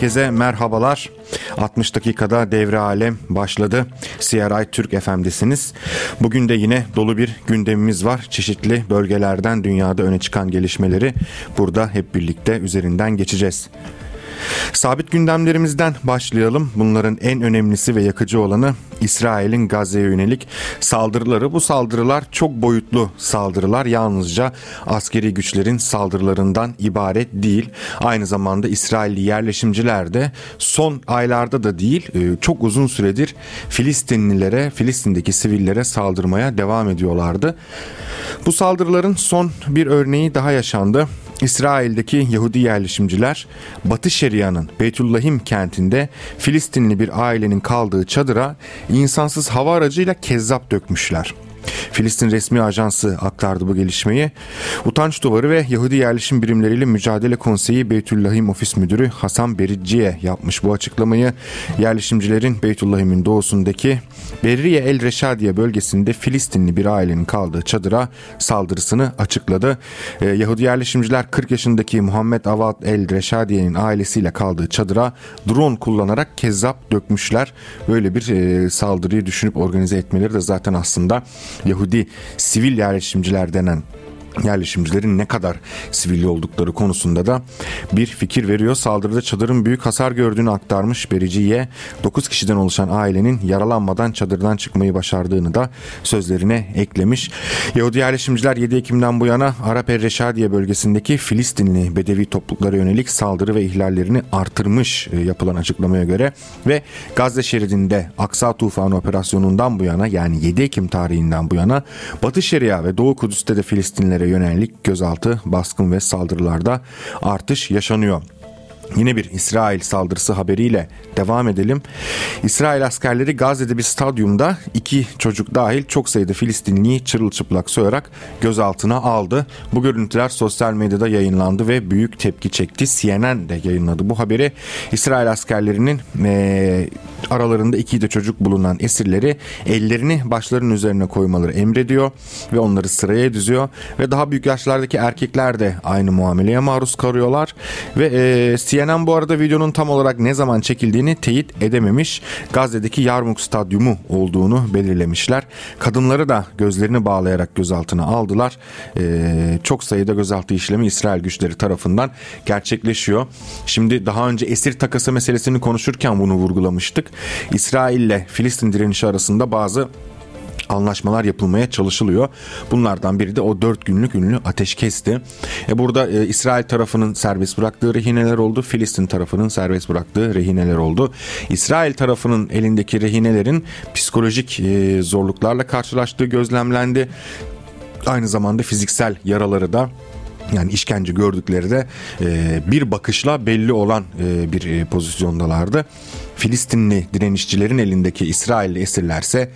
Herkese merhabalar. 60 dakikada devre alem başladı. CRI Türk FM'desiniz. Bugün de yine dolu bir gündemimiz var. Çeşitli bölgelerden dünyada öne çıkan gelişmeleri burada hep birlikte üzerinden geçeceğiz. Sabit gündemlerimizden başlayalım. Bunların en önemlisi ve yakıcı olanı İsrail'in Gazze'ye yönelik saldırıları. Bu saldırılar çok boyutlu saldırılar. Yalnızca askeri güçlerin saldırılarından ibaret değil. Aynı zamanda İsrailli yerleşimciler de son aylarda da değil e, çok uzun süredir Filistinlilere, Filistin'deki sivillere saldırmaya devam ediyorlardı. Bu saldırıların son bir örneği daha yaşandı. İsrail'deki Yahudi yerleşimciler Batı Şeria'nın Beytullahim kentinde Filistinli bir ailenin kaldığı çadıra insansız hava aracıyla kezzap dökmüşler. Filistin resmi ajansı aktardı bu gelişmeyi. Utanç Duvarı ve Yahudi Yerleşim Birimleriyle Mücadele Konseyi Beytüllahim Ofis Müdürü Hasan Bericiye yapmış bu açıklamayı. Yerleşimcilerin Beytüllahim'in doğusundaki Berriye El Reşadiye bölgesinde Filistinli bir ailenin kaldığı çadıra saldırısını açıkladı. Ee, Yahudi yerleşimciler 40 yaşındaki Muhammed Avad El Reşadiye'nin ailesiyle kaldığı çadıra drone kullanarak kezzap dökmüşler. Böyle bir e, saldırıyı düşünüp organize etmeleri de zaten aslında Yahudi sivil yerleşimciler denen yerleşimcilerin ne kadar sivil oldukları konusunda da bir fikir veriyor. Saldırıda çadırın büyük hasar gördüğünü aktarmış Bericiye 9 kişiden oluşan ailenin yaralanmadan çadırdan çıkmayı başardığını da sözlerine eklemiş. Yahudi yerleşimciler 7 Ekim'den bu yana Arap El Reşadiye bölgesindeki Filistinli Bedevi topluluklara yönelik saldırı ve ihlallerini artırmış e, yapılan açıklamaya göre ve Gazze şeridinde Aksa Tufanı operasyonundan bu yana yani 7 Ekim tarihinden bu yana Batı Şeria ve Doğu Kudüs'te de Filistinlilere yönelik gözaltı, baskın ve saldırılarda artış yaşanıyor. Yine bir İsrail saldırısı haberiyle devam edelim. İsrail askerleri Gazze'de bir stadyumda iki çocuk dahil çok sayıda Filistinliyi çırılçıplak soyarak gözaltına aldı. Bu görüntüler sosyal medyada yayınlandı ve büyük tepki çekti. CNN de yayınladı bu haberi. İsrail askerlerinin e, aralarında iki de çocuk bulunan esirleri ellerini başlarının üzerine koymaları emrediyor ve onları sıraya düzüyor ve daha büyük yaşlardaki erkekler de aynı muameleye maruz kalıyorlar ve e, CNN bu arada videonun tam olarak ne zaman çekildiğini teyit edememiş. Gazze'deki Yarmuk Stadyumu olduğunu belirlemişler. Kadınları da gözlerini bağlayarak gözaltına aldılar. Ee, çok sayıda gözaltı işlemi İsrail güçleri tarafından gerçekleşiyor. Şimdi daha önce esir takası meselesini konuşurken bunu vurgulamıştık. İsrail ile Filistin direnişi arasında bazı anlaşmalar yapılmaya çalışılıyor. Bunlardan biri de o 4 günlük ünlü ateşkesti. E burada e, İsrail tarafının serbest bıraktığı rehineler oldu. Filistin tarafının serbest bıraktığı rehineler oldu. İsrail tarafının elindeki rehinelerin psikolojik e, zorluklarla karşılaştığı gözlemlendi. Aynı zamanda fiziksel yaraları da yani işkence gördükleri de e, bir bakışla belli olan e, bir e, pozisyondalardı. Filistinli direnişçilerin elindeki İsrailli esirlerse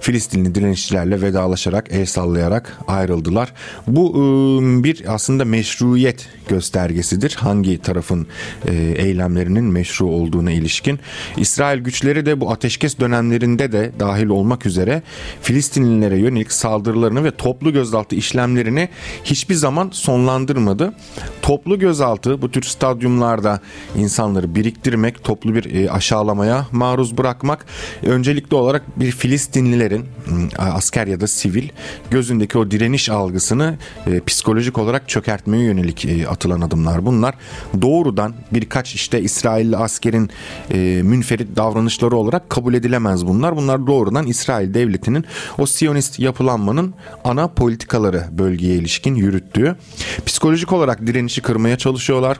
Filistinli direnişçilerle vedalaşarak el sallayarak ayrıldılar. Bu ıı, bir aslında meşruiyet göstergesidir. Hangi tarafın e, eylemlerinin meşru olduğuna ilişkin. İsrail güçleri de bu ateşkes dönemlerinde de dahil olmak üzere Filistinlilere yönelik saldırılarını ve toplu gözaltı işlemlerini hiçbir zaman sonlandırmadı. Toplu gözaltı bu tür stadyumlarda insanları biriktirmek, toplu bir e, aşağılamaya maruz bırakmak öncelikli olarak bir Filistinlilerin asker ya da sivil gözündeki o direniş algısını e, psikolojik olarak çökertmeye yönelik e, atılan adımlar bunlar. Doğrudan birkaç işte İsrailli askerin e, münferit davranışları olarak kabul edilemez bunlar. Bunlar doğrudan İsrail devletinin o Siyonist yapılanmanın ana politikaları bölgeye ilişkin yürüttüğü. Psikolojik olarak direnişi kırmaya çalışıyorlar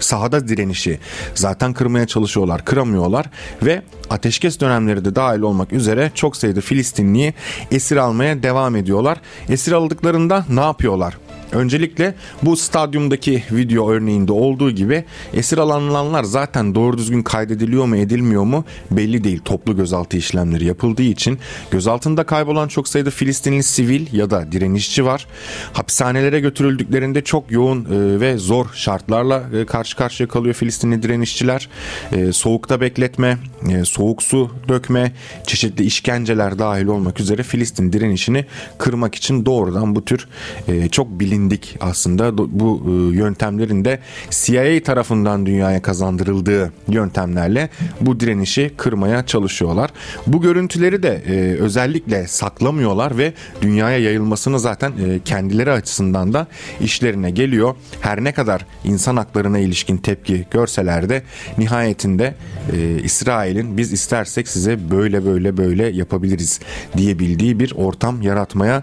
sahada direnişi zaten kırmaya çalışıyorlar, kıramıyorlar ve ateşkes dönemleri de dahil olmak üzere çok sayıda Filistinliyi esir almaya devam ediyorlar. Esir aldıklarında ne yapıyorlar? Öncelikle bu stadyumdaki video örneğinde olduğu gibi esir alınanlar zaten doğru düzgün kaydediliyor mu edilmiyor mu belli değil. Toplu gözaltı işlemleri yapıldığı için gözaltında kaybolan çok sayıda Filistinli sivil ya da direnişçi var. Hapishanelere götürüldüklerinde çok yoğun e, ve zor şartlarla e, karşı karşıya kalıyor Filistinli direnişçiler. E, soğukta bekletme, soğuk su dökme, çeşitli işkenceler dahil olmak üzere Filistin direnişini kırmak için doğrudan bu tür çok bilinçli bilindik aslında. Bu e, yöntemlerin de CIA tarafından dünyaya kazandırıldığı yöntemlerle bu direnişi kırmaya çalışıyorlar. Bu görüntüleri de e, özellikle saklamıyorlar ve dünyaya yayılmasını zaten e, kendileri açısından da işlerine geliyor. Her ne kadar insan haklarına ilişkin tepki görseler de nihayetinde İsrail'in biz istersek size böyle böyle böyle yapabiliriz diyebildiği bir ortam yaratmaya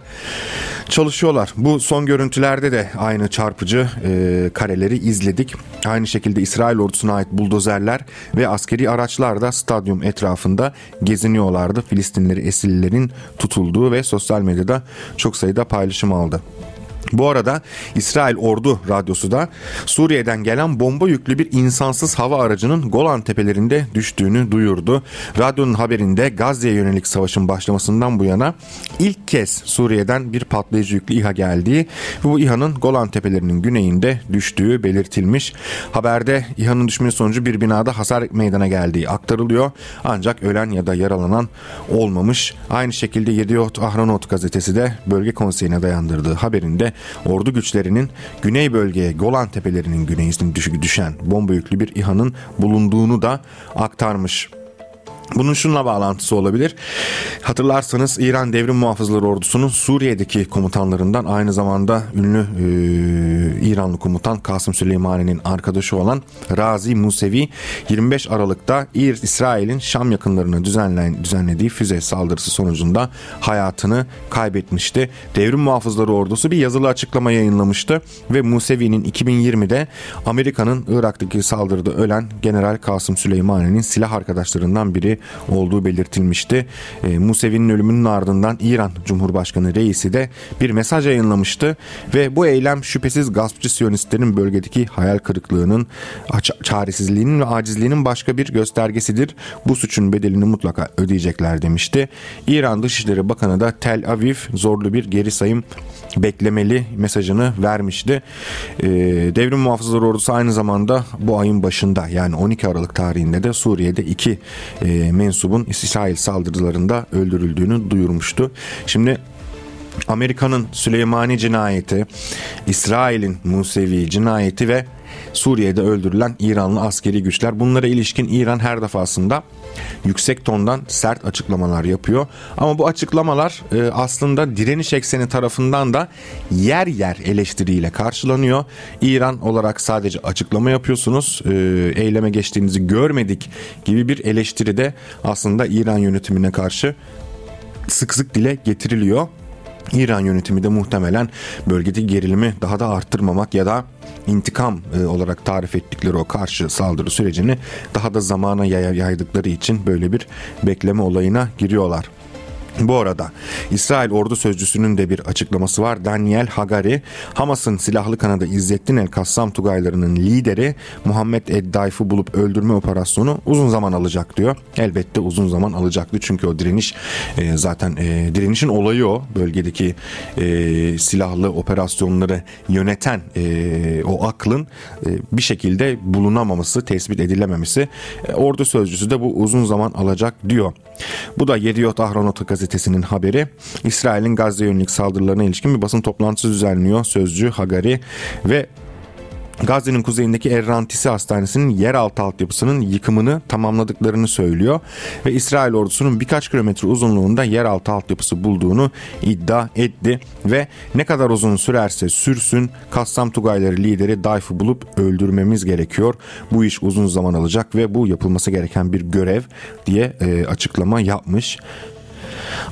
çalışıyorlar. Bu son görüntülerde de aynı çarpıcı e, kareleri izledik. Aynı şekilde İsrail ordusuna ait buldozerler ve askeri araçlar da stadyum etrafında geziniyorlardı. Filistinleri esirlerin tutulduğu ve sosyal medyada çok sayıda paylaşım aldı. Bu arada İsrail Ordu Radyosu da Suriye'den gelen bomba yüklü bir insansız hava aracının Golan tepelerinde düştüğünü duyurdu. Radyonun haberinde Gazze'ye yönelik savaşın başlamasından bu yana ilk kez Suriye'den bir patlayıcı yüklü İHA geldiği ve bu İHA'nın Golan tepelerinin güneyinde düştüğü belirtilmiş. Haberde İHA'nın düşmesi sonucu bir binada hasar meydana geldiği aktarılıyor. Ancak ölen ya da yaralanan olmamış. Aynı şekilde Yediot Ahronot gazetesi de bölge konseyine dayandırdığı haberinde ordu güçlerinin güney bölgeye Golan Tepelerinin güneyine düşen bomba yüklü bir İHA'nın bulunduğunu da aktarmış. Bunun şunla bağlantısı olabilir. Hatırlarsanız İran Devrim Muhafızları Ordusu'nun Suriye'deki komutanlarından aynı zamanda ünlü e, İranlı komutan Kasım Süleymani'nin arkadaşı olan Razi Musevi 25 Aralık'ta İsrail'in Şam yakınlarına düzenlen, düzenlediği füze saldırısı sonucunda hayatını kaybetmişti. Devrim Muhafızları Ordusu bir yazılı açıklama yayınlamıştı ve Musevi'nin 2020'de Amerika'nın Irak'taki saldırıda ölen General Kasım Süleymani'nin silah arkadaşlarından biri olduğu belirtilmişti. E, Musevi'nin ölümünün ardından İran Cumhurbaşkanı reisi de bir mesaj yayınlamıştı ve bu eylem şüphesiz gaspçı siyonistlerin bölgedeki hayal kırıklığının, çaresizliğinin ve acizliğinin başka bir göstergesidir. Bu suçun bedelini mutlaka ödeyecekler demişti. İran Dışişleri Bakanı da Tel Aviv zorlu bir geri sayım beklemeli mesajını vermişti. Ee, Devrim Muhafızları Ordusu aynı zamanda bu ayın başında yani 12 Aralık tarihinde de Suriye'de iki e, mensubun İsrail saldırılarında öldürüldüğünü duyurmuştu. Şimdi Amerika'nın Süleymani cinayeti, İsrail'in Musevi cinayeti ve Suriye'de öldürülen İranlı askeri güçler. Bunlara ilişkin İran her defasında yüksek tondan sert açıklamalar yapıyor. Ama bu açıklamalar e, aslında direniş ekseni tarafından da yer yer eleştiriyle karşılanıyor. İran olarak sadece açıklama yapıyorsunuz, e, eyleme geçtiğinizi görmedik gibi bir eleştiri de aslında İran yönetimine karşı sık sık dile getiriliyor. İran yönetimi de muhtemelen bölgedeki gerilimi daha da arttırmamak ya da intikam e, olarak tarif ettikleri o karşı saldırı sürecini daha da zamana yaydıkları için böyle bir bekleme olayına giriyorlar. Bu arada İsrail ordu sözcüsünün de bir açıklaması var. Daniel Hagari, Hamas'ın silahlı kanadı İzzettin El Kassam Tugaylarının lideri Muhammed Eddaif'i bulup öldürme operasyonu uzun zaman alacak diyor. Elbette uzun zaman alacaktı çünkü o direniş e, zaten e, direnişin olayı o. Bölgedeki e, silahlı operasyonları yöneten e, o aklın e, bir şekilde bulunamaması, tespit edilememesi. E, ordu sözcüsü de bu uzun zaman alacak diyor. Bu da Yediot Ahronot gazetesinin haberi. İsrail'in Gazze yönelik saldırılarına ilişkin bir basın toplantısı düzenliyor sözcü Hagari ve Gazze'nin kuzeyindeki Errantisi Hastanesi'nin yeraltı altyapısının yıkımını tamamladıklarını söylüyor ve İsrail ordusunun birkaç kilometre uzunluğunda yeraltı altyapısı bulduğunu iddia etti ve ne kadar uzun sürerse sürsün Kassam Tugayları lideri Dayf'ı bulup öldürmemiz gerekiyor. Bu iş uzun zaman alacak ve bu yapılması gereken bir görev diye e, açıklama yapmış.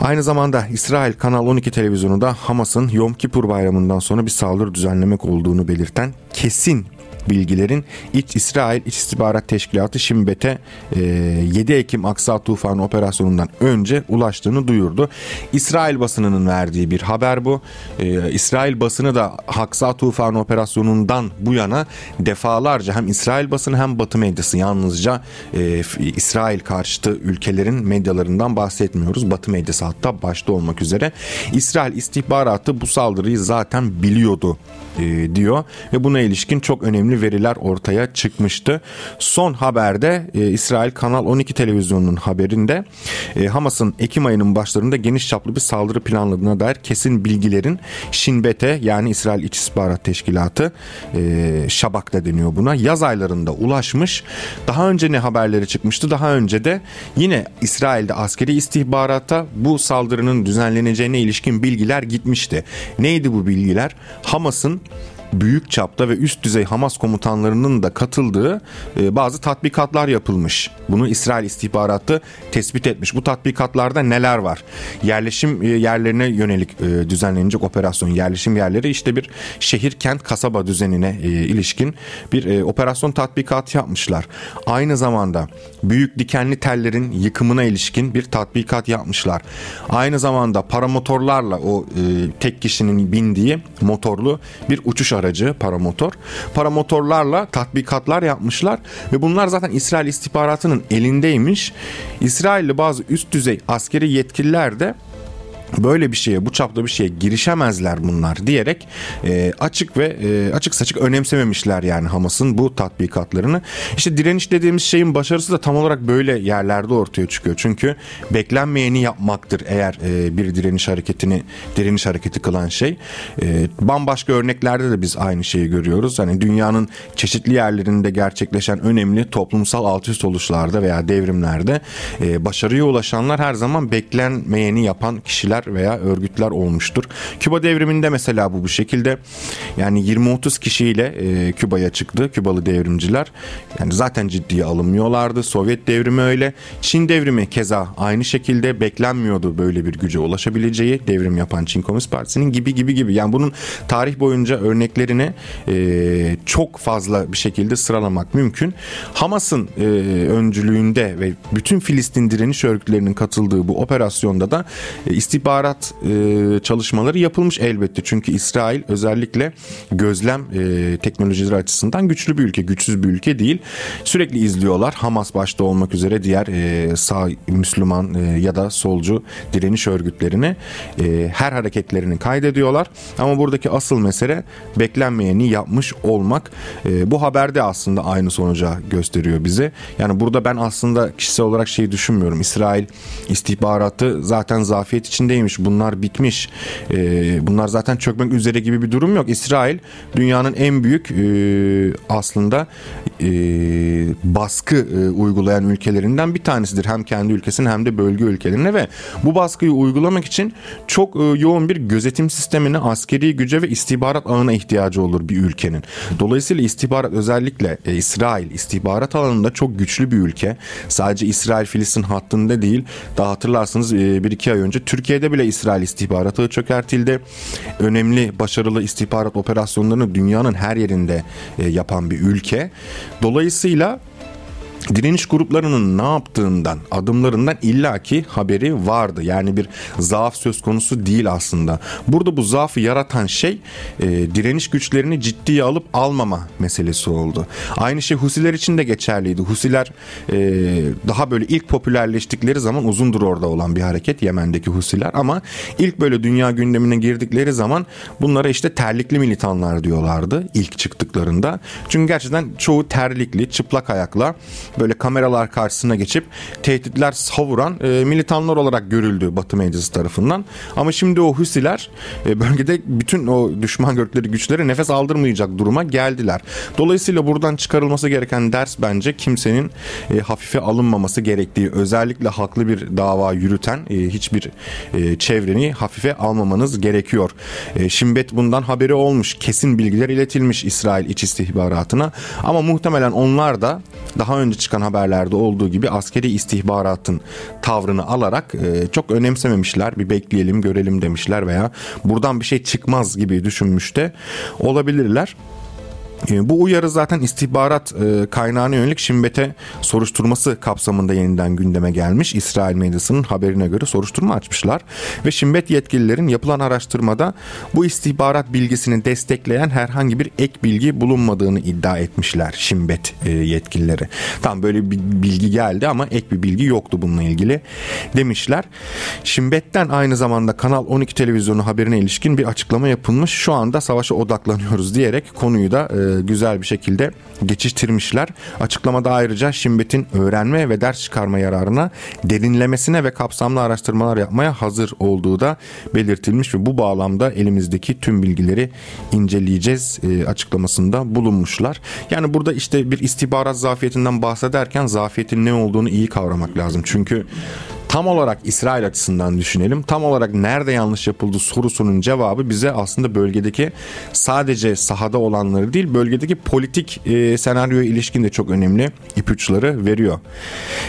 Aynı zamanda İsrail Kanal 12 televizyonu da Hamas'ın Yom Kippur bayramından sonra bir saldırı düzenlemek olduğunu belirten kesin bilgilerin İç İsrail İstihbarat Teşkilatı Şimbet'e e, 7 Ekim Aksa Tufanı operasyonundan önce ulaştığını duyurdu. İsrail basınının verdiği bir haber bu. E, İsrail basını da Aksa Tufanı operasyonundan bu yana defalarca hem İsrail basını hem Batı medyası yalnızca e, İsrail karşıtı ülkelerin medyalarından bahsetmiyoruz. Batı medyası hatta başta olmak üzere. İsrail istihbaratı bu saldırıyı zaten biliyordu e, diyor ve buna ilişkin çok önemli önemli veriler ortaya çıkmıştı. Son haberde e, İsrail Kanal 12 televizyonunun haberinde e, Hamas'ın Ekim ayının başlarında geniş çaplı bir saldırı planladığına dair kesin bilgilerin Şinbet'e yani İsrail İç İstihbarat Teşkilatı e, Şabak'ta deniyor buna yaz aylarında ulaşmış. Daha önce ne haberleri çıkmıştı? Daha önce de yine İsrail'de askeri istihbarata bu saldırının düzenleneceğine ilişkin bilgiler gitmişti. Neydi bu bilgiler? Hamas'ın büyük çapta ve üst düzey Hamas komutanlarının da katıldığı e, bazı tatbikatlar yapılmış. Bunu İsrail istihbaratı tespit etmiş. Bu tatbikatlarda neler var? Yerleşim e, yerlerine yönelik e, düzenlenecek operasyon. Yerleşim yerleri işte bir şehir, kent, kasaba düzenine ilişkin bir operasyon tatbikatı yapmışlar. Aynı zamanda büyük dikenli tellerin yıkımına ilişkin bir tatbikat yapmışlar. Aynı zamanda paramotorlarla o tek kişinin bindiği motorlu bir uçuş aracı paramotor. Paramotorlarla tatbikatlar yapmışlar ve bunlar zaten İsrail istihbaratının elindeymiş. İsrailli bazı üst düzey askeri yetkililer de böyle bir şeye bu çapta bir şeye girişemezler bunlar diyerek e, açık ve e, açık saçık önemsememişler yani Hamas'ın bu tatbikatlarını. İşte direniş dediğimiz şeyin başarısı da tam olarak böyle yerlerde ortaya çıkıyor. Çünkü beklenmeyeni yapmaktır eğer e, bir direniş hareketini direniş hareketi kılan şey. E, bambaşka örneklerde de biz aynı şeyi görüyoruz. Hani dünyanın çeşitli yerlerinde gerçekleşen önemli toplumsal alt üst oluşlarda veya devrimlerde e, başarıya ulaşanlar her zaman beklenmeyeni yapan kişiler kişiler veya örgütler olmuştur. Küba devriminde mesela bu bu şekilde yani 20-30 kişiyle e, Küba'ya çıktı Kübalı devrimciler. Yani zaten ciddiye alınmıyorlardı. Sovyet devrimi öyle. Çin devrimi keza aynı şekilde beklenmiyordu böyle bir güce ulaşabileceği devrim yapan Çin Komünist Partisi'nin gibi gibi gibi. Yani bunun tarih boyunca örneklerini e, çok fazla bir şekilde sıralamak mümkün. Hamas'ın e, öncülüğünde ve bütün Filistin direniş örgütlerinin katıldığı bu operasyonda da e, istihbarat istihbarat e, çalışmaları yapılmış elbette. Çünkü İsrail özellikle gözlem e, teknolojileri açısından güçlü bir ülke, güçsüz bir ülke değil. Sürekli izliyorlar. Hamas başta olmak üzere diğer e, sağ Müslüman e, ya da solcu direniş örgütlerini e, her hareketlerini kaydediyorlar. Ama buradaki asıl mesele beklenmeyeni yapmış olmak. E, bu haberde aslında aynı sonuca gösteriyor bize. Yani burada ben aslında kişisel olarak şeyi düşünmüyorum. İsrail istihbaratı zaten zafiyet içindeyim neymiş bunlar bitmiş e, bunlar zaten çökmek üzere gibi bir durum yok. İsrail dünyanın en büyük e, aslında e, baskı e, uygulayan ülkelerinden bir tanesidir. Hem kendi ülkesine hem de bölge ülkelerine ve bu baskıyı uygulamak için çok e, yoğun bir gözetim sistemine, askeri güce ve istihbarat ağına ihtiyacı olur bir ülkenin. Dolayısıyla istihbarat özellikle e, İsrail istihbarat alanında çok güçlü bir ülke. Sadece İsrail-Filistin hattında değil. Daha hatırlarsınız e, bir iki ay önce Türkiye'de bile İsrail istihbaratı çökertildi. Önemli başarılı istihbarat operasyonlarını dünyanın her yerinde e, yapan bir ülke. Dolayısıyla direniş gruplarının ne yaptığından, adımlarından illaki haberi vardı. Yani bir zaaf söz konusu değil aslında. Burada bu zaafı yaratan şey e, direniş güçlerini ciddiye alıp almama meselesi oldu. Aynı şey Husiler için de geçerliydi. Husiler e, daha böyle ilk popülerleştikleri zaman uzundur orada olan bir hareket Yemen'deki Husiler ama ilk böyle dünya gündemine girdikleri zaman bunlara işte terlikli militanlar diyorlardı ilk çıktıklarında. Çünkü gerçekten çoğu terlikli, çıplak ayakla böyle kameralar karşısına geçip tehditler savuran e, militanlar olarak görüldü Batı medyası tarafından. Ama şimdi o Husiler e, bölgede bütün o düşman gördükleri güçlere nefes aldırmayacak duruma geldiler. Dolayısıyla buradan çıkarılması gereken ders bence kimsenin e, hafife alınmaması gerektiği. Özellikle haklı bir dava yürüten e, hiçbir e, çevreni hafife almamanız gerekiyor. E, Şimbet bundan haberi olmuş. Kesin bilgiler iletilmiş İsrail iç istihbaratına. Ama muhtemelen onlar da daha önce çıkan haberlerde olduğu gibi askeri istihbaratın tavrını alarak e, çok önemsememişler. Bir bekleyelim görelim demişler veya buradan bir şey çıkmaz gibi düşünmüş de olabilirler. E, bu uyarı zaten istihbarat e, kaynağına yönelik Şimbet'e soruşturması kapsamında yeniden gündeme gelmiş. İsrail medyasının haberine göre soruşturma açmışlar. Ve Şimbet yetkililerin yapılan araştırmada bu istihbarat bilgisini destekleyen herhangi bir ek bilgi bulunmadığını iddia etmişler Şimbet e, yetkilileri. Tam böyle bir bilgi geldi ama ek bir bilgi yoktu bununla ilgili demişler. Şimbet'ten aynı zamanda Kanal 12 televizyonu haberine ilişkin bir açıklama yapılmış. Şu anda savaşa odaklanıyoruz diyerek konuyu da e, güzel bir şekilde geçiştirmişler. Açıklamada ayrıca Şimbet'in öğrenme ve ders çıkarma yararına derinlemesine ve kapsamlı araştırmalar yapmaya hazır olduğu da belirtilmiş ve bu bağlamda elimizdeki tüm bilgileri inceleyeceğiz e, açıklamasında bulunmuşlar. Yani burada işte bir istihbarat zafiyetinden bahsederken zafiyetin ne olduğunu iyi kavramak lazım. Çünkü tam olarak İsrail açısından düşünelim. Tam olarak nerede yanlış yapıldı sorusunun cevabı bize aslında bölgedeki sadece sahada olanları değil bölgedeki politik e, senaryoya ilişkin de çok önemli ipuçları veriyor.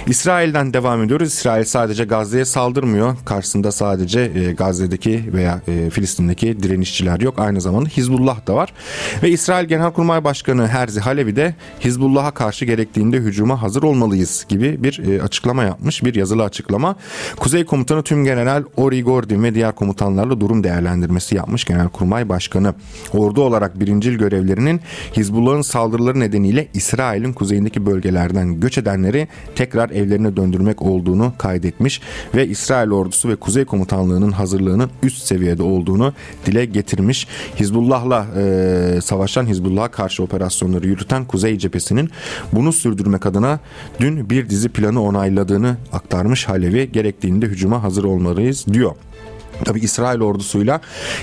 İsrail'den devam ediyoruz. İsrail sadece Gazze'ye saldırmıyor. Karşısında sadece e, Gazze'deki veya e, Filistin'deki direnişçiler yok. Aynı zamanda Hizbullah da var. Ve İsrail Genelkurmay Başkanı Herzi Halevi de Hizbullah'a karşı gerektiğinde hücuma hazır olmalıyız gibi bir e, açıklama yapmış. Bir yazılı açıklama Kuzey Komutanı Tüm General Ori Gordon ve diğer komutanlarla durum değerlendirmesi yapmış Genelkurmay Başkanı. Ordu olarak birincil görevlerinin Hizbullah'ın saldırıları nedeniyle İsrail'in kuzeyindeki bölgelerden göç edenleri tekrar evlerine döndürmek olduğunu kaydetmiş ve İsrail ordusu ve Kuzey Komutanlığı'nın hazırlığının üst seviyede olduğunu dile getirmiş. Hizbullah'la e, savaşan Hizbullah'a karşı operasyonları yürüten Kuzey cephesinin bunu sürdürmek adına dün bir dizi planı onayladığını aktarmış Halevi gerektiğinde hücuma hazır olmalıyız diyor. Tabi İsrail ordusuyla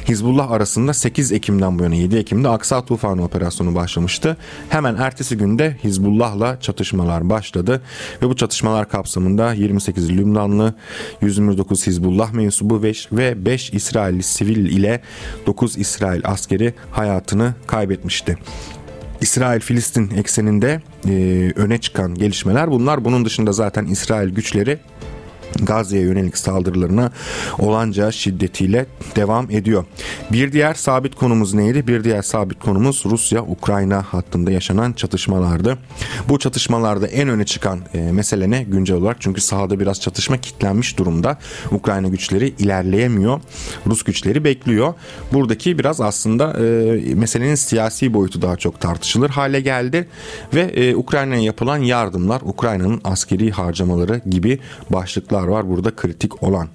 Hizbullah arasında 8 Ekim'den bu yana 7 Ekim'de Aksa Tufanı operasyonu başlamıştı. Hemen ertesi günde Hizbullah'la çatışmalar başladı ve bu çatışmalar kapsamında 28 Lübnanlı, 129 Hizbullah mensubu ve 5 İsrailli sivil ile 9 İsrail askeri hayatını kaybetmişti. İsrail-Filistin ekseninde e, öne çıkan gelişmeler bunlar. Bunun dışında zaten İsrail güçleri Gazze'ye yönelik saldırılarına olanca şiddetiyle devam ediyor. Bir diğer sabit konumuz neydi? Bir diğer sabit konumuz Rusya-Ukrayna hattında yaşanan çatışmalardı. Bu çatışmalarda en öne çıkan e, mesele ne? Güncel olarak çünkü sahada biraz çatışma kitlenmiş durumda. Ukrayna güçleri ilerleyemiyor. Rus güçleri bekliyor. Buradaki biraz aslında e, meselenin siyasi boyutu daha çok tartışılır hale geldi ve e, Ukrayna'ya yapılan yardımlar, Ukrayna'nın askeri harcamaları gibi başlıklar noktalar var burada kritik olan.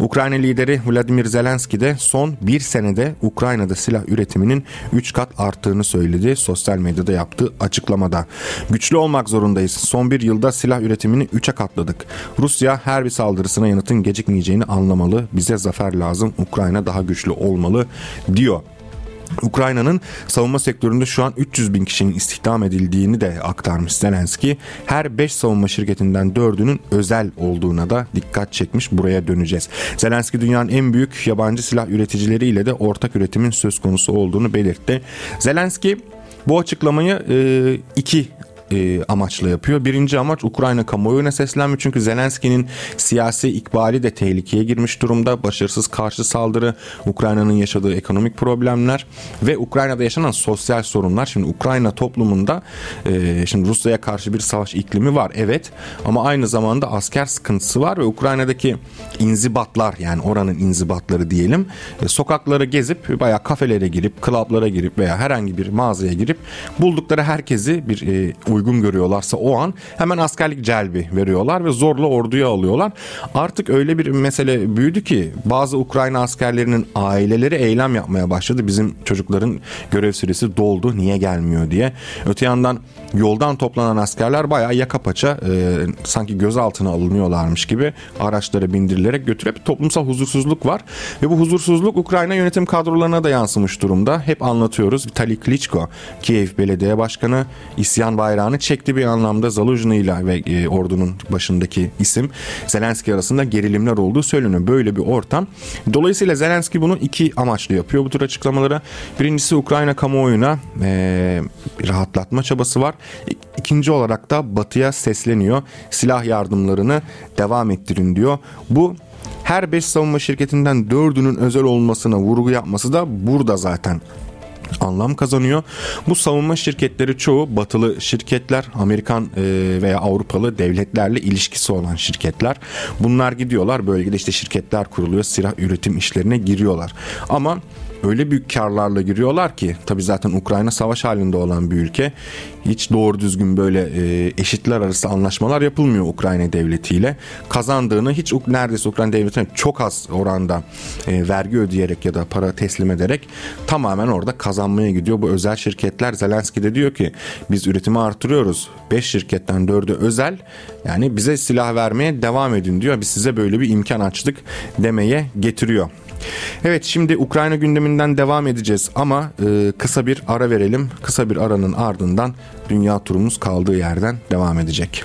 Ukrayna lideri Vladimir Zelenski de son bir senede Ukrayna'da silah üretiminin 3 kat arttığını söyledi sosyal medyada yaptığı açıklamada. Güçlü olmak zorundayız. Son bir yılda silah üretimini 3'e katladık. Rusya her bir saldırısına yanıtın gecikmeyeceğini anlamalı. Bize zafer lazım. Ukrayna daha güçlü olmalı diyor. Ukrayna'nın savunma sektöründe şu an 300 bin kişinin istihdam edildiğini de aktarmış Zelenski. Her 5 savunma şirketinden 4'ünün özel olduğuna da dikkat çekmiş. Buraya döneceğiz. Zelenski dünyanın en büyük yabancı silah üreticileriyle de ortak üretimin söz konusu olduğunu belirtti. Zelenski bu açıklamayı e, iki e, amaçla yapıyor. Birinci amaç Ukrayna kamuoyuna seslenme çünkü Zelenski'nin siyasi ikbali de tehlikeye girmiş durumda. Başarısız karşı saldırı, Ukrayna'nın yaşadığı ekonomik problemler ve Ukrayna'da yaşanan sosyal sorunlar. Şimdi Ukrayna toplumunda e, şimdi Rusya'ya karşı bir savaş iklimi var evet ama aynı zamanda asker sıkıntısı var ve Ukrayna'daki inzibatlar yani oranın inzibatları diyelim e, sokakları gezip bayağı kafelere girip, klaplara girip veya herhangi bir mağazaya girip buldukları herkesi bir e, uygun görüyorlarsa o an hemen askerlik celbi veriyorlar ve zorla orduya alıyorlar. Artık öyle bir mesele büyüdü ki bazı Ukrayna askerlerinin aileleri eylem yapmaya başladı. Bizim çocukların görev süresi doldu niye gelmiyor diye. Öte yandan yoldan toplanan askerler bayağı yaka paça e, sanki gözaltına alınıyorlarmış gibi araçlara bindirilerek götürüp toplumsal huzursuzluk var. Ve bu huzursuzluk Ukrayna yönetim kadrolarına da yansımış durumda. Hep anlatıyoruz. Vitali Klitschko, Kiev Belediye Başkanı isyan bayrağını çekti bir anlamda Zaluzhny ile ve e, ordunun başındaki isim Zelenski arasında gerilimler olduğu söyleniyor. Böyle bir ortam. Dolayısıyla Zelenski bunu iki amaçlı yapıyor bu tür açıklamaları. Birincisi Ukrayna kamuoyuna e, rahatlatma çabası var. İkinci olarak da Batı'ya sesleniyor. Silah yardımlarını devam ettirin diyor. Bu her 5 savunma şirketinden 4'ünün özel olmasına vurgu yapması da burada zaten anlam kazanıyor. Bu savunma şirketleri çoğu batılı şirketler, Amerikan e, veya Avrupalı devletlerle ilişkisi olan şirketler. Bunlar gidiyorlar bölgede işte şirketler kuruluyor, silah üretim işlerine giriyorlar. Ama öyle büyük karlarla giriyorlar ki tabi zaten Ukrayna savaş halinde olan bir ülke. Hiç doğru düzgün böyle e, eşitler arası anlaşmalar yapılmıyor Ukrayna devletiyle. Kazandığını hiç neredeyse Ukrayna devletine çok az oranda e, vergi ödeyerek ya da para teslim ederek tamamen orada kazanmaya gidiyor. Bu özel şirketler Zelenski de diyor ki biz üretimi artırıyoruz. 5 şirketten 4'ü özel yani bize silah vermeye devam edin diyor. Biz size böyle bir imkan açtık demeye getiriyor. Evet şimdi Ukrayna gündeminden devam edeceğiz ama e, kısa bir ara verelim. Kısa bir aranın ardından dünya turumuz kaldığı yerden devam edecek.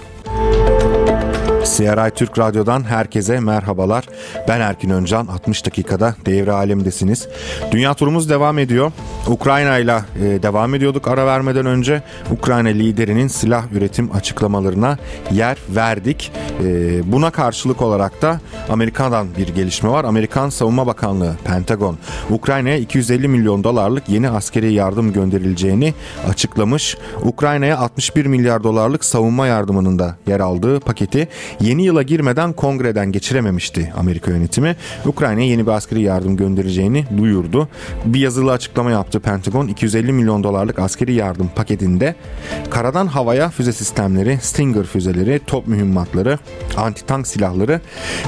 CRI Türk Radyo'dan herkese merhabalar. Ben Erkin Öncan. 60 dakikada devre alemdesiniz. Dünya turumuz devam ediyor. Ukrayna ile e, devam ediyorduk ara vermeden önce. Ukrayna liderinin silah üretim açıklamalarına yer verdik. E, buna karşılık olarak da Amerika'dan bir gelişme var. Amerikan Savunma Bakanlığı Pentagon Ukrayna'ya 250 milyon dolarlık yeni askeri yardım gönderileceğini açıklamış. Ukrayna'ya 61 milyar dolarlık savunma yardımının da yer aldığı paketi Yeni yıla girmeden kongreden geçirememişti Amerika yönetimi. Ukrayna'ya yeni bir askeri yardım göndereceğini duyurdu. Bir yazılı açıklama yaptı Pentagon. 250 milyon dolarlık askeri yardım paketinde karadan havaya füze sistemleri, Stinger füzeleri, top mühimmatları, anti-tank silahları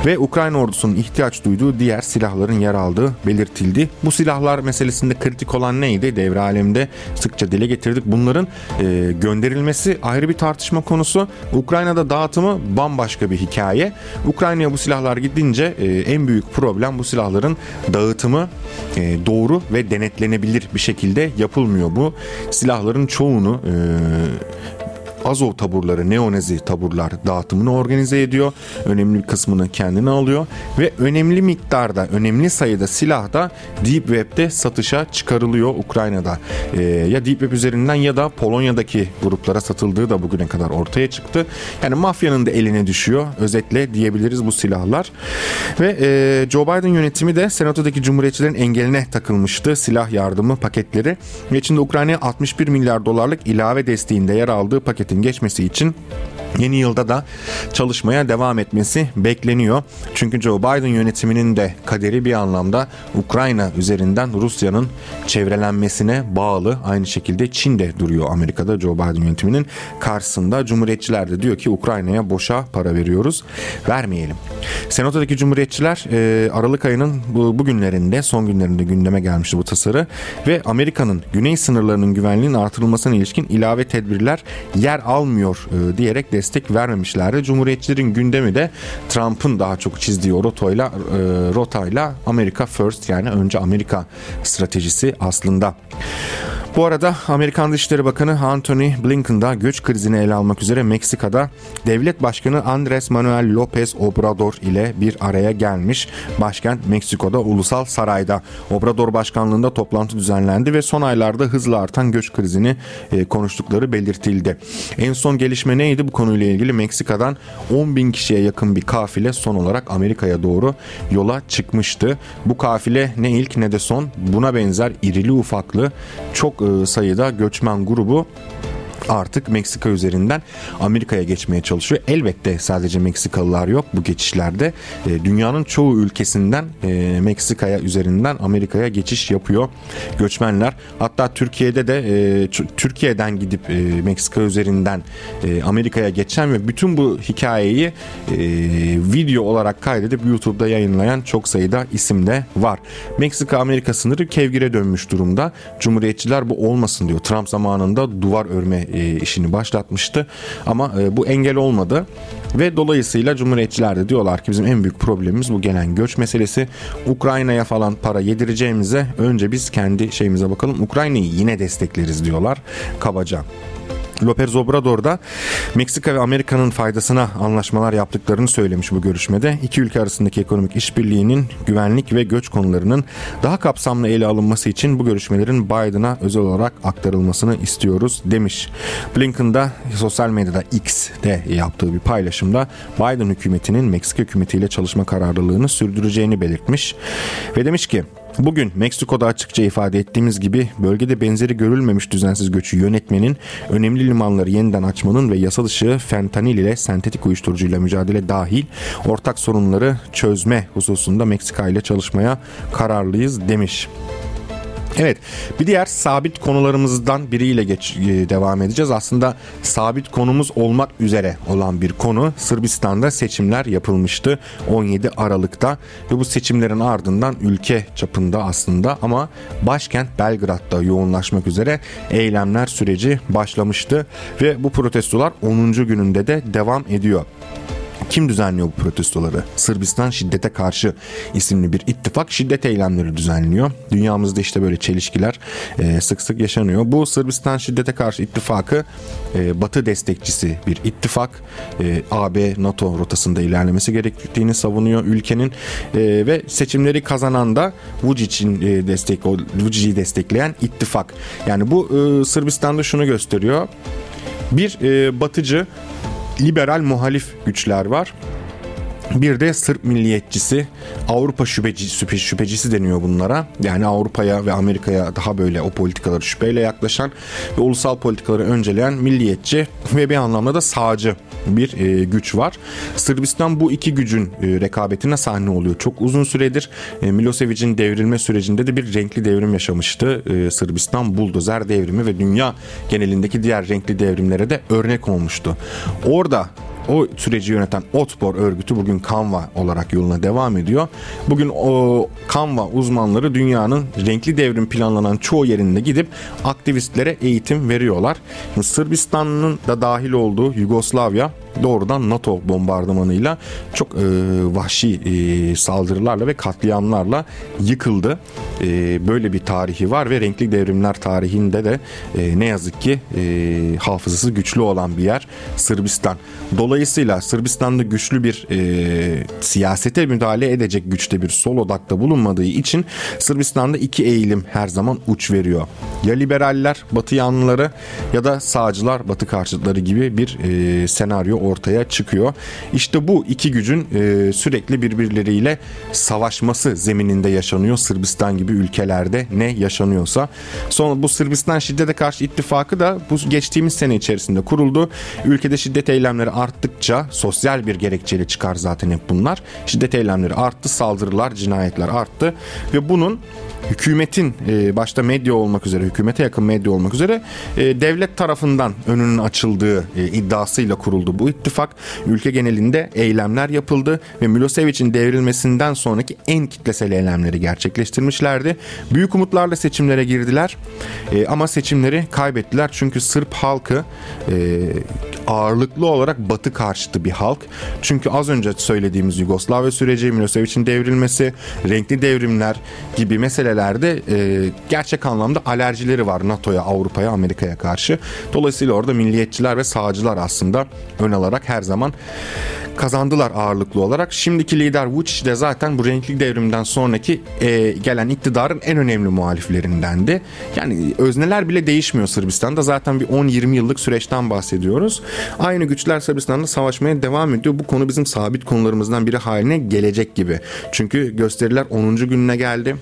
ve Ukrayna ordusunun ihtiyaç duyduğu diğer silahların yer aldığı belirtildi. Bu silahlar meselesinde kritik olan neydi? Devre alemde sıkça dile getirdik. Bunların e, gönderilmesi ayrı bir tartışma konusu. Ukrayna'da dağıtımı bambaşka bambaşka bir hikaye. Ukrayna'ya bu silahlar gidince e, en büyük problem bu silahların dağıtımı e, doğru ve denetlenebilir bir şekilde yapılmıyor. Bu silahların çoğunu e, Azov taburları, neonazi taburlar dağıtımını organize ediyor. Önemli bir kısmını kendine alıyor ve önemli miktarda, önemli sayıda silah da Deep Web'de satışa çıkarılıyor Ukrayna'da. Ee, ya Deep Web üzerinden ya da Polonya'daki gruplara satıldığı da bugüne kadar ortaya çıktı. Yani mafyanın da eline düşüyor. Özetle diyebiliriz bu silahlar. Ve e, Joe Biden yönetimi de senatodaki cumhuriyetçilerin engeline takılmıştı silah yardımı paketleri. Ve içinde Ukrayna'ya 61 milyar dolarlık ilave desteğinde yer aldığı paketin geçmesi için Yeni yılda da çalışmaya devam etmesi bekleniyor. Çünkü Joe Biden yönetiminin de kaderi bir anlamda Ukrayna üzerinden Rusya'nın çevrelenmesine bağlı. Aynı şekilde Çin de duruyor Amerika'da Joe Biden yönetiminin karşısında. Cumhuriyetçiler de diyor ki Ukrayna'ya boşa para veriyoruz. Vermeyelim. Senato'daki Cumhuriyetçiler e, Aralık ayının bu, bugünlerinde son günlerinde gündeme gelmişti bu tasarı ve Amerika'nın güney sınırlarının güvenliğinin artırılmasına ilişkin ilave tedbirler yer almıyor e, diyerek destek vermemişlerdi. Cumhuriyetçilerin gündemi de Trump'ın daha çok çizdiği rotayla, e, rotayla Amerika First yani önce Amerika stratejisi aslında. Bu arada Amerikan Dışişleri Bakanı Anthony Blinken da göç krizini ele almak üzere Meksika'da devlet başkanı Andres Manuel López Obrador ile bir araya gelmiş. Başkent Meksiko'da Ulusal Saray'da Obrador başkanlığında toplantı düzenlendi ve son aylarda hızla artan göç krizini e, konuştukları belirtildi. En son gelişme neydi? Bu konuyla ilgili Meksika'dan 10 bin kişiye yakın bir kafile son olarak Amerika'ya doğru yola çıkmıştı. Bu kafile ne ilk ne de son buna benzer irili ufaklı çok sayıda göçmen grubu artık Meksika üzerinden Amerika'ya geçmeye çalışıyor. Elbette sadece Meksikalılar yok bu geçişlerde. E, dünyanın çoğu ülkesinden e, Meksika'ya üzerinden Amerika'ya geçiş yapıyor göçmenler. Hatta Türkiye'de de e, Türkiye'den gidip e, Meksika üzerinden e, Amerika'ya geçen ve bütün bu hikayeyi e, video olarak kaydedip YouTube'da yayınlayan çok sayıda isim de var. Meksika-Amerika sınırı kevgire dönmüş durumda. Cumhuriyetçiler bu olmasın diyor. Trump zamanında duvar örme e, işini başlatmıştı. Ama e, bu engel olmadı ve dolayısıyla Cumhuriyetçiler de diyorlar ki bizim en büyük problemimiz bu gelen göç meselesi. Ukrayna'ya falan para yedireceğimize önce biz kendi şeyimize bakalım. Ukrayna'yı yine destekleriz diyorlar kabaca. López Obrador da Meksika ve Amerika'nın faydasına anlaşmalar yaptıklarını söylemiş bu görüşmede. İki ülke arasındaki ekonomik işbirliğinin güvenlik ve göç konularının daha kapsamlı ele alınması için bu görüşmelerin Biden'a özel olarak aktarılmasını istiyoruz demiş. Blinken da sosyal medyada X'de yaptığı bir paylaşımda Biden hükümetinin Meksika hükümetiyle çalışma kararlılığını sürdüreceğini belirtmiş ve demiş ki Bugün Meksiko'da açıkça ifade ettiğimiz gibi bölgede benzeri görülmemiş düzensiz göçü yönetmenin, önemli limanları yeniden açmanın ve yasa dışı fentanil ile sentetik uyuşturucuyla mücadele dahil ortak sorunları çözme hususunda Meksika ile çalışmaya kararlıyız demiş. Evet bir diğer sabit konularımızdan biriyle geç, e, devam edeceğiz. Aslında sabit konumuz olmak üzere olan bir konu Sırbistan'da seçimler yapılmıştı 17 Aralık'ta ve bu seçimlerin ardından ülke çapında aslında ama başkent Belgrad'da yoğunlaşmak üzere eylemler süreci başlamıştı ve bu protestolar 10. gününde de devam ediyor. Kim düzenliyor bu protestoları? Sırbistan Şiddete Karşı isimli bir ittifak şiddet eylemleri düzenliyor. Dünyamızda işte böyle çelişkiler e, sık sık yaşanıyor. Bu Sırbistan Şiddete Karşı ittifakı e, Batı destekçisi bir ittifak. E, AB NATO rotasında ilerlemesi gerektiğini savunuyor ülkenin e, ve seçimleri kazanan da Vucic'in e, destek Vucic'i destekleyen ittifak. Yani bu e, Sırbistan'da şunu gösteriyor. Bir e, batıcı liberal muhalif güçler var. Bir de Sırp milliyetçisi, Avrupa şüpheci, şüphe, şüphecisi deniyor bunlara. Yani Avrupa'ya ve Amerika'ya daha böyle o politikaları şüpheyle yaklaşan ve ulusal politikaları önceleyen milliyetçi ve bir anlamda da sağcı bir e, güç var. Sırbistan bu iki gücün e, rekabetine sahne oluyor. Çok uzun süredir e, Milosevic'in devrilme sürecinde de bir renkli devrim yaşamıştı. E, Sırbistan buldozer devrimi ve dünya genelindeki diğer renkli devrimlere de örnek olmuştu. Orada o süreci yöneten Otpor örgütü bugün Kanva olarak yoluna devam ediyor. Bugün o Kanva uzmanları dünyanın renkli devrim planlanan çoğu yerinde gidip aktivistlere eğitim veriyorlar. Sırbistan'ın da dahil olduğu Yugoslavya doğrudan NATO bombardımanıyla çok e, vahşi e, saldırılarla ve katliamlarla yıkıldı. E, böyle bir tarihi var ve renkli devrimler tarihinde de e, ne yazık ki e, hafızası güçlü olan bir yer Sırbistan. Dolayısıyla Sırbistan'da güçlü bir e, siyasete müdahale edecek güçte bir sol odakta bulunmadığı için Sırbistan'da iki eğilim her zaman uç veriyor. Ya liberaller, batı yanlıları ya da sağcılar, batı karşıtları gibi bir e, senaryo ortaya çıkıyor. İşte bu iki gücün e, sürekli birbirleriyle savaşması zemininde yaşanıyor Sırbistan gibi ülkelerde ne yaşanıyorsa. Sonra bu Sırbistan şiddete karşı ittifakı da bu geçtiğimiz sene içerisinde kuruldu. Ülkede şiddet eylemleri arttıkça sosyal bir gerekçeli çıkar zaten hep bunlar. Şiddet eylemleri arttı, saldırılar, cinayetler arttı ve bunun hükümetin e, başta medya olmak üzere hükümete yakın medya olmak üzere e, devlet tarafından önünün açıldığı e, iddiasıyla kuruldu bu ittifak. Ülke genelinde eylemler yapıldı ve Milosevic'in devrilmesinden sonraki en kitlesel eylemleri gerçekleştirmişlerdi. Büyük umutlarla seçimlere girdiler ama seçimleri kaybettiler çünkü Sırp halkı ağırlıklı olarak batı karşıtı bir halk. Çünkü az önce söylediğimiz Yugoslavya süreci, Milosevic'in devrilmesi, renkli devrimler gibi meselelerde e, gerçek anlamda alerjileri var NATO'ya, Avrupa'ya, Amerika'ya karşı. Dolayısıyla orada milliyetçiler ve sağcılar aslında ön alarak her zaman kazandılar ağırlıklı olarak. Şimdiki lider Vučić de zaten bu renkli devrimden sonraki e, gelen iktidarın en önemli muhaliflerindendi. Yani özneler bile değişmiyor Sırbistan'da. Zaten bir 10-20 yıllık süreçten bahsediyoruz. Aynı güçler Sırbistan'da savaşmaya devam ediyor. Bu konu bizim sabit konularımızdan biri haline gelecek gibi. Çünkü gösteriler 10. gününe geldi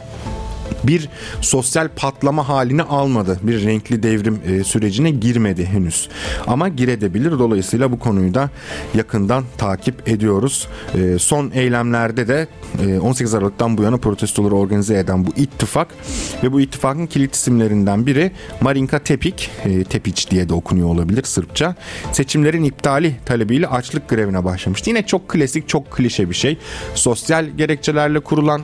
bir sosyal patlama halini almadı. Bir renkli devrim e, sürecine girmedi henüz. Ama girebilir. Dolayısıyla bu konuyu da yakından takip ediyoruz. E, son eylemlerde de 18 e, Aralık'tan bu yana protestoları organize eden bu ittifak ve bu ittifakın kilit isimlerinden biri Marinka Tepik, Tepic diye de okunuyor olabilir Sırpça. Seçimlerin iptali talebiyle açlık grevine başlamıştı. Yine çok klasik, çok klişe bir şey. Sosyal gerekçelerle kurulan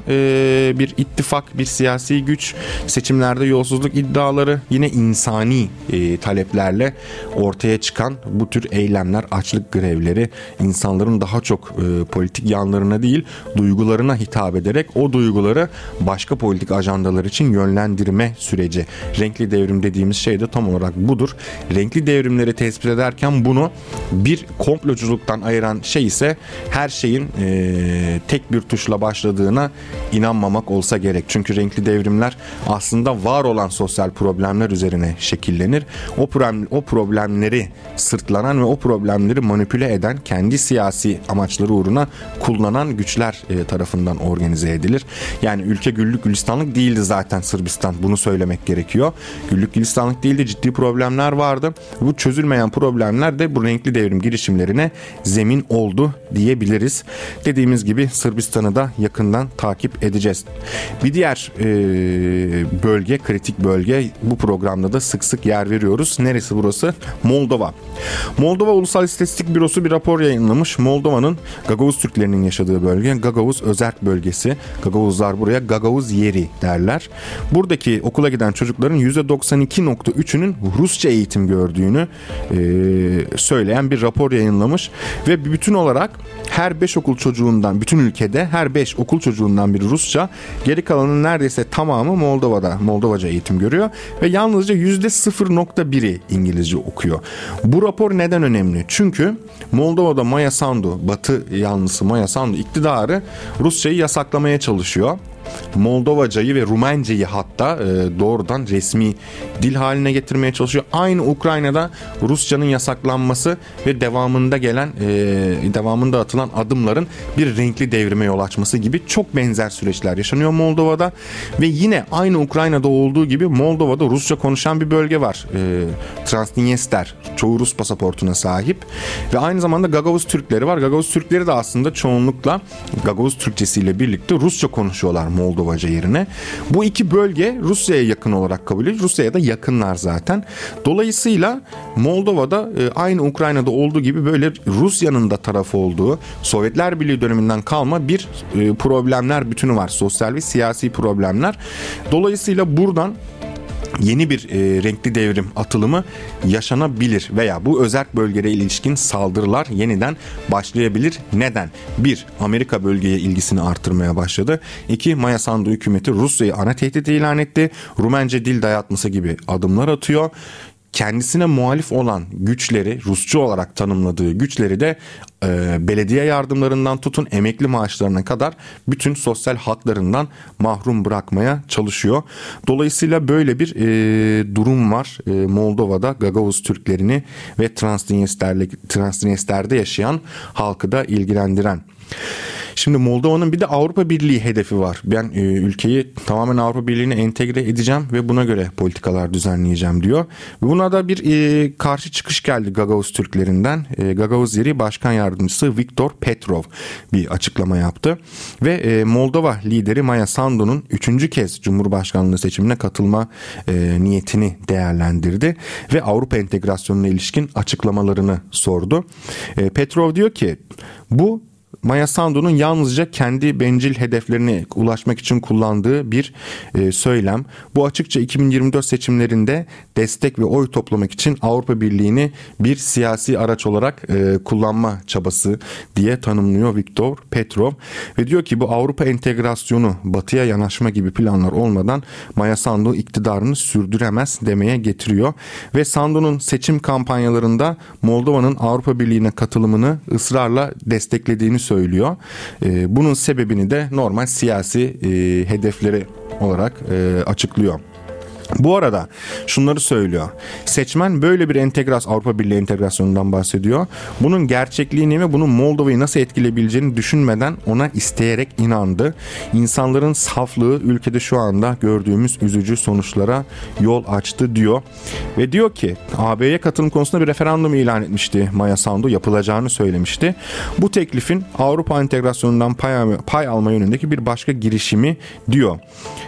bir ittifak, bir siyasi siyasi güç, seçimlerde yolsuzluk iddiaları, yine insani e, taleplerle ortaya çıkan bu tür eylemler, açlık grevleri insanların daha çok e, politik yanlarına değil, duygularına hitap ederek o duyguları başka politik ajandalar için yönlendirme süreci. Renkli devrim dediğimiz şey de tam olarak budur. Renkli devrimleri tespit ederken bunu bir komploculuktan ayıran şey ise her şeyin e, tek bir tuşla başladığına inanmamak olsa gerek. Çünkü renkli devrim devrimler aslında var olan sosyal problemler üzerine şekillenir. O problem o problemleri sırtlanan ve o problemleri manipüle eden, kendi siyasi amaçları uğruna kullanan güçler e, tarafından organize edilir. Yani ülke güllük gülistanlık değildi zaten Sırbistan. Bunu söylemek gerekiyor. Güllük gülistanlık değildi. Ciddi problemler vardı. Bu çözülmeyen problemler de bu renkli devrim girişimlerine zemin oldu diyebiliriz. Dediğimiz gibi Sırbistan'ı da yakından takip edeceğiz. Bir diğer e, bölge, kritik bölge. Bu programda da sık sık yer veriyoruz. Neresi burası? Moldova. Moldova Ulusal İstatistik Bürosu bir rapor yayınlamış. Moldova'nın Gagavuz Türklerinin yaşadığı bölge Gagavuz Özerk Bölgesi. Gagavuzlar buraya Gagavuz yeri derler. Buradaki okula giden çocukların %92.3'ünün Rusça eğitim gördüğünü e, söyleyen bir rapor yayınlamış ve bütün olarak her 5 okul çocuğundan bütün ülkede her 5 okul çocuğundan biri Rusça geri kalanın neredeyse tamamı Moldova'da Moldovaca eğitim görüyor ve yalnızca %0.1'i İngilizce okuyor. Bu rapor neden önemli? Çünkü Moldova'da Maya Sandu, Batı yanlısı Maya Sandu iktidarı Rusçayı yasaklamaya çalışıyor. Moldovacayı ve Rumencayı hatta e, doğrudan resmi dil haline getirmeye çalışıyor. Aynı Ukrayna'da Rusçanın yasaklanması ve devamında gelen e, devamında atılan adımların bir renkli devrime yol açması gibi çok benzer süreçler yaşanıyor Moldova'da ve yine aynı Ukrayna'da olduğu gibi Moldova'da Rusça konuşan bir bölge var. E, Transnistria çoğu Rus pasaportuna sahip ve aynı zamanda Gagavuz Türkleri var. Gagavuz Türkleri de aslında çoğunlukla Gagavuz Türkçesiyle birlikte Rusça konuşuyorlar Moldovaca yerine. Bu iki bölge Rusya'ya yakın olarak kabul ediliyor. Rusya'ya da yakınlar zaten. Dolayısıyla Moldova'da e, aynı Ukrayna'da olduğu gibi böyle Rusya'nın da tarafı olduğu Sovyetler Birliği döneminden kalma bir e, problemler bütünü var. Sosyal ve siyasi problemler. Dolayısıyla buradan yeni bir e, renkli devrim atılımı yaşanabilir veya bu özerk bölgelere ilişkin saldırılar yeniden başlayabilir. Neden? Bir, Amerika bölgeye ilgisini artırmaya başladı. İki, Maya Sandu hükümeti Rusya'yı ana tehdit ilan etti. Rumence dil dayatması gibi adımlar atıyor kendisine muhalif olan güçleri Rusçu olarak tanımladığı güçleri de e, belediye yardımlarından tutun emekli maaşlarına kadar bütün sosyal haklarından mahrum bırakmaya çalışıyor. Dolayısıyla böyle bir e, durum var e, Moldova'da Gagavuz Türklerini ve Transdniester'de yaşayan halkı da ilgilendiren. Şimdi Moldova'nın bir de Avrupa Birliği hedefi var. Ben e, ülkeyi tamamen Avrupa Birliği'ne entegre edeceğim ve buna göre politikalar düzenleyeceğim diyor. Buna da bir e, karşı çıkış geldi Gagavuz Türklerinden. E, Gagavuz yeri Başkan Yardımcısı Viktor Petrov bir açıklama yaptı. Ve e, Moldova lideri Maya Sandu'nun üçüncü kez Cumhurbaşkanlığı seçimine katılma e, niyetini değerlendirdi. Ve Avrupa entegrasyonuna ilişkin açıklamalarını sordu. E, Petrov diyor ki bu Maya Sandu'nun yalnızca kendi bencil hedeflerine ulaşmak için kullandığı bir e, söylem. Bu açıkça 2024 seçimlerinde destek ve oy toplamak için Avrupa Birliği'ni bir siyasi araç olarak e, kullanma çabası diye tanımlıyor Viktor Petrov ve diyor ki bu Avrupa entegrasyonu batıya yanaşma gibi planlar olmadan Maya Sandu iktidarını sürdüremez demeye getiriyor ve Sandu'nun seçim kampanyalarında Moldova'nın Avrupa Birliği'ne katılımını ısrarla desteklediğini söylüyor. E, bunun sebebini de normal siyasi e, hedefleri olarak e, açıklıyor. Bu arada şunları söylüyor. Seçmen böyle bir entegrasyon Avrupa Birliği entegrasyonundan bahsediyor. Bunun gerçekliğini ve bunun Moldova'yı nasıl etkileyebileceğini düşünmeden ona isteyerek inandı. İnsanların saflığı ülkede şu anda gördüğümüz üzücü sonuçlara yol açtı diyor. Ve diyor ki AB'ye katılım konusunda bir referandum ilan etmişti Maya Sandu yapılacağını söylemişti. Bu teklifin Avrupa entegrasyonundan pay, pay alma yönündeki bir başka girişimi diyor.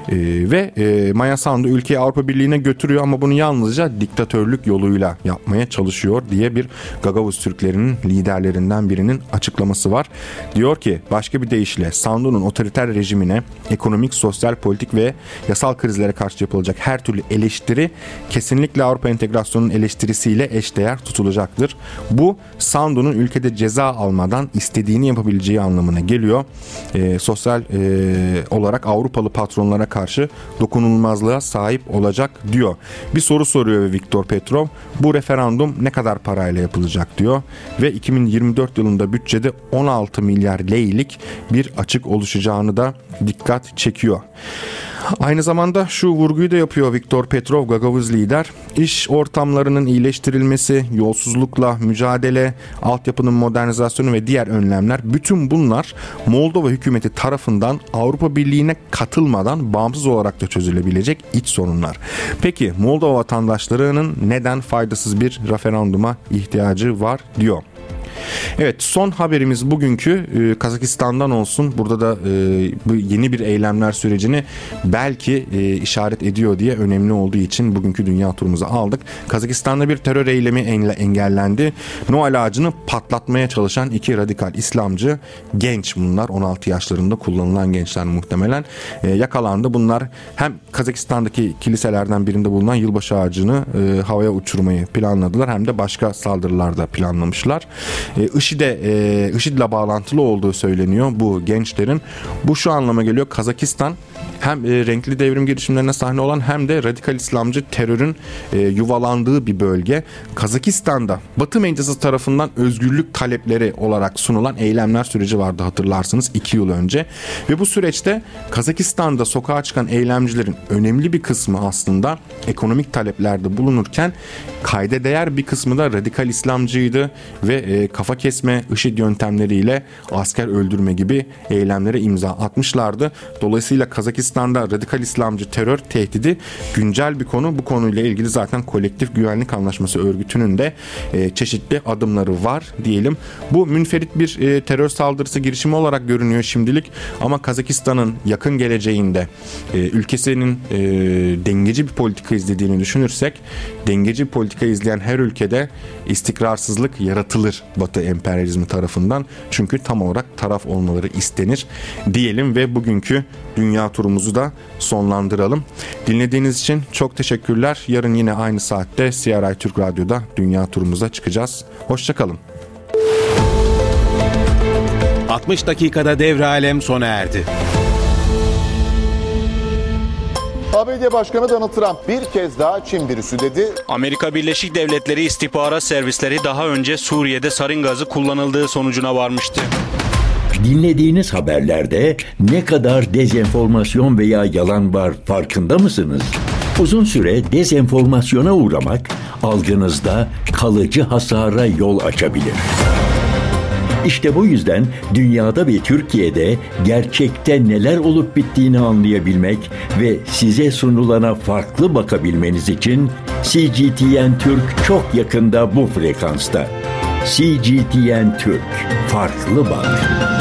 Ee, ve e, Maya Sandu ülkeyi Avrupa Birliği'ne götürüyor ama bunu yalnızca diktatörlük yoluyla yapmaya çalışıyor diye bir Gagavuz Türklerinin liderlerinden birinin açıklaması var. Diyor ki başka bir deyişle Sandu'nun otoriter rejimine ekonomik, sosyal, politik ve yasal krizlere karşı yapılacak her türlü eleştiri kesinlikle Avrupa entegrasyonunun eleştirisiyle eşdeğer tutulacaktır. Bu Sandu'nun ülkede ceza almadan istediğini yapabileceği anlamına geliyor. E, sosyal e, olarak Avrupalı patronlara karşı dokunulmazlığa sahip olacak diyor. Bir soru soruyor Viktor Petrov. Bu referandum ne kadar parayla yapılacak diyor. Ve 2024 yılında bütçede 16 milyar leylik bir açık oluşacağını da dikkat çekiyor. Aynı zamanda şu vurguyu da yapıyor Viktor Petrov Gagavuz lider. İş ortamlarının iyileştirilmesi, yolsuzlukla mücadele, altyapının modernizasyonu ve diğer önlemler bütün bunlar Moldova hükümeti tarafından Avrupa Birliği'ne katılmadan bağımsız olarak da çözülebilecek iç sorunlar. Peki Moldova vatandaşlarının neden faydasız bir referanduma ihtiyacı var diyor. Evet son haberimiz bugünkü e, Kazakistan'dan olsun. Burada da e, bu yeni bir eylemler sürecini belki e, işaret ediyor diye önemli olduğu için bugünkü dünya turumuzu aldık. Kazakistan'da bir terör eylemi engellendi. Noel ağacını patlatmaya çalışan iki radikal İslamcı genç bunlar 16 yaşlarında kullanılan gençler muhtemelen e, yakalandı. Bunlar hem Kazakistan'daki kiliselerden birinde bulunan yılbaşı ağacını e, havaya uçurmayı planladılar hem de başka saldırılarda planlamışlar. E, IŞİD'e e, IŞİD'le bağlantılı olduğu söyleniyor bu gençlerin. Bu şu anlama geliyor. Kazakistan hem e, renkli devrim girişimlerine sahne olan hem de radikal İslamcı terörün e, yuvalandığı bir bölge. Kazakistan'da Batı medyası tarafından özgürlük talepleri olarak sunulan eylemler süreci vardı hatırlarsınız 2 yıl önce. Ve bu süreçte Kazakistan'da sokağa çıkan eylemcilerin önemli bir kısmı aslında ekonomik taleplerde bulunurken kayda değer bir kısmı da radikal İslamcıydı ve e, kafa kesme, IŞİD yöntemleriyle asker öldürme gibi eylemlere imza atmışlardı. Dolayısıyla Kazakistan'da radikal İslamcı terör tehdidi güncel bir konu. Bu konuyla ilgili zaten Kolektif Güvenlik Anlaşması örgütünün de e, çeşitli adımları var diyelim. Bu münferit bir e, terör saldırısı girişimi olarak görünüyor şimdilik ama Kazakistan'ın yakın geleceğinde e, ülkesinin e, dengeci bir politika izlediğini düşünürsek dengeci politika izleyen her ülkede istikrarsızlık yaratılır Batı emperyalizmi tarafından. Çünkü tam olarak taraf olmaları istenir diyelim ve bugünkü dünya turumuzu da sonlandıralım. Dinlediğiniz için çok teşekkürler. Yarın yine aynı saatte CRI Türk Radyo'da dünya turumuza çıkacağız. Hoşçakalın. 60 dakikada devre alem sona erdi. ABD Başkanı Donald Trump bir kez daha Çin virüsü dedi. Amerika Birleşik Devletleri istihbarat servisleri daha önce Suriye'de sarin gazı kullanıldığı sonucuna varmıştı. Dinlediğiniz haberlerde ne kadar dezenformasyon veya yalan var farkında mısınız? Uzun süre dezenformasyona uğramak algınızda kalıcı hasara yol açabilir. İşte bu yüzden dünyada ve Türkiye'de gerçekte neler olup bittiğini anlayabilmek ve size sunulana farklı bakabilmeniz için CGTN Türk çok yakında bu frekansta. CGTN Türk. Farklı bak.